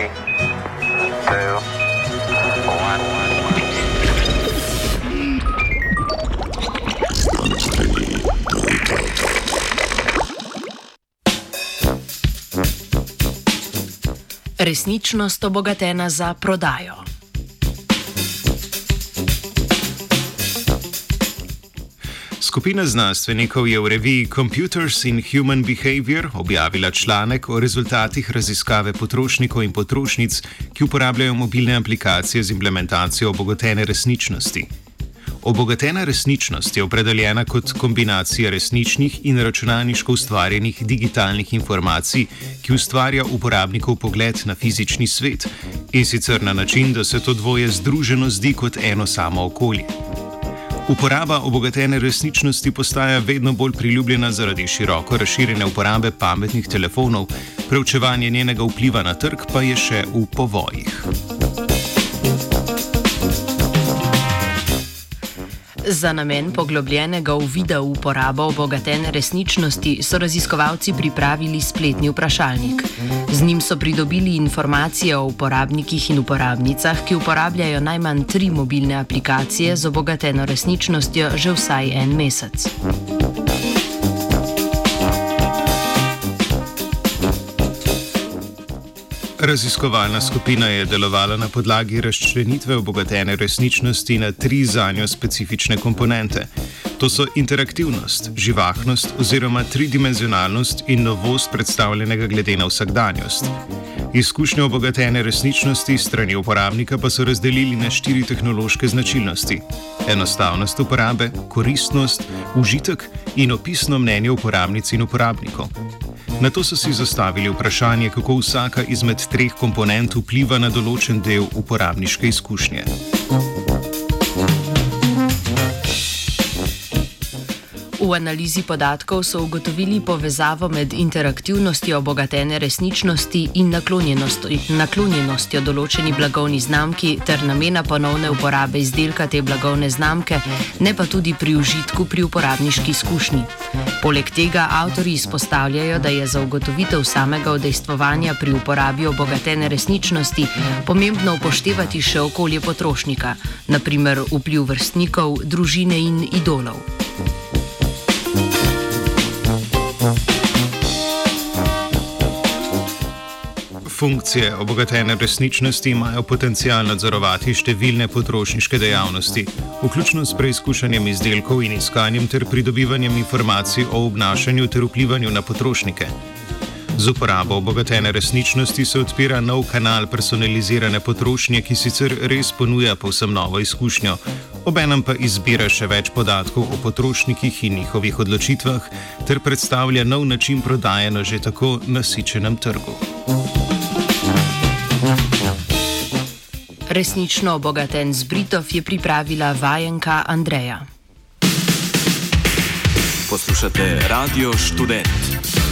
three, two, one. Resničnost obogatena za prodajo. Skupina znanstvenikov je v reviji Computers in Human Behavior objavila članek o rezultatih raziskave potrošnikov in potrošnic, ki uporabljajo mobilne aplikacije z implementacijo obogatene resničnosti. Obogatena resničnost je opredeljena kot kombinacija resničnih in računalniško ustvarjenih digitalnih informacij, ki ustvarja uporabnikov pogled na fizični svet in sicer na način, da se to dvoje združeno zdi kot eno samo okolje. Uporaba obogatene resničnosti postaja vedno bolj priljubljena zaradi široko razširjene uporabe pametnih telefonov, preučevanje njenega vpliva na trg pa je še v povojih. Za namen poglobljenega uvida v uporabo obogatene resničnosti so raziskovalci pripravili spletni vprašalnik. Z njim so pridobili informacije o uporabnikih in uporabnicah, ki uporabljajo najmanj tri mobilne aplikacije z obogateno resničnostjo že vsaj en mesec. Raziskovalna skupina je delovala na podlagi razčlenitve obogatene resničnosti na tri za njo specifične komponente. To so interaktivnost, živahnost oziroma tridimenzionalnost in novost predstavljenega glede na vsakdanjost. Izkušnje obogatene resničnosti strani uporabnika pa so razdelili na štiri tehnološke značilnosti: enostavnost uporabe, koristnost, užitek in opisno mnenje uporabnic in uporabnikov. Na to so si zastavili vprašanje, kako vsaka izmed treh komponent vpliva na določen del uporabniške izkušnje. V analizi podatkov so ugotovili povezavo med interaktivnostjo obogatene resničnosti in naklonjenostjo določeni blagovni znamki ter namena ponovne uporabe izdelka te blagovne znamke, ne pa tudi pri užitku pri uporabniški izkušnji. Poleg tega avtori izpostavljajo, da je za ugotovitev samega odejstvovanja pri uporabi obogatene resničnosti pomembno upoštevati še okolje potrošnika, naprimer vpliv vrstnikov, družine in idolov. Funkcije obogatene resničnosti imajo potencial nadzorovati številne potrošniške dejavnosti, vključno s preizkušanjem izdelkov in iskanjem ter pridobivanjem informacij o obnašanju ter vplivanju na potrošnike. Z uporabo obogatene resničnosti se odpira nov kanal personalizirane potrošnje, ki sicer res ponuja povsem novo izkušnjo, obenem pa izbira še več podatkov o potrošnikih in njihovih odločitvah ter predstavlja nov način prodaje na že tako nasičenem trgu. Resnično obogaten zbritov je pripravila vajenka Andreja. Poslušate Radio Student.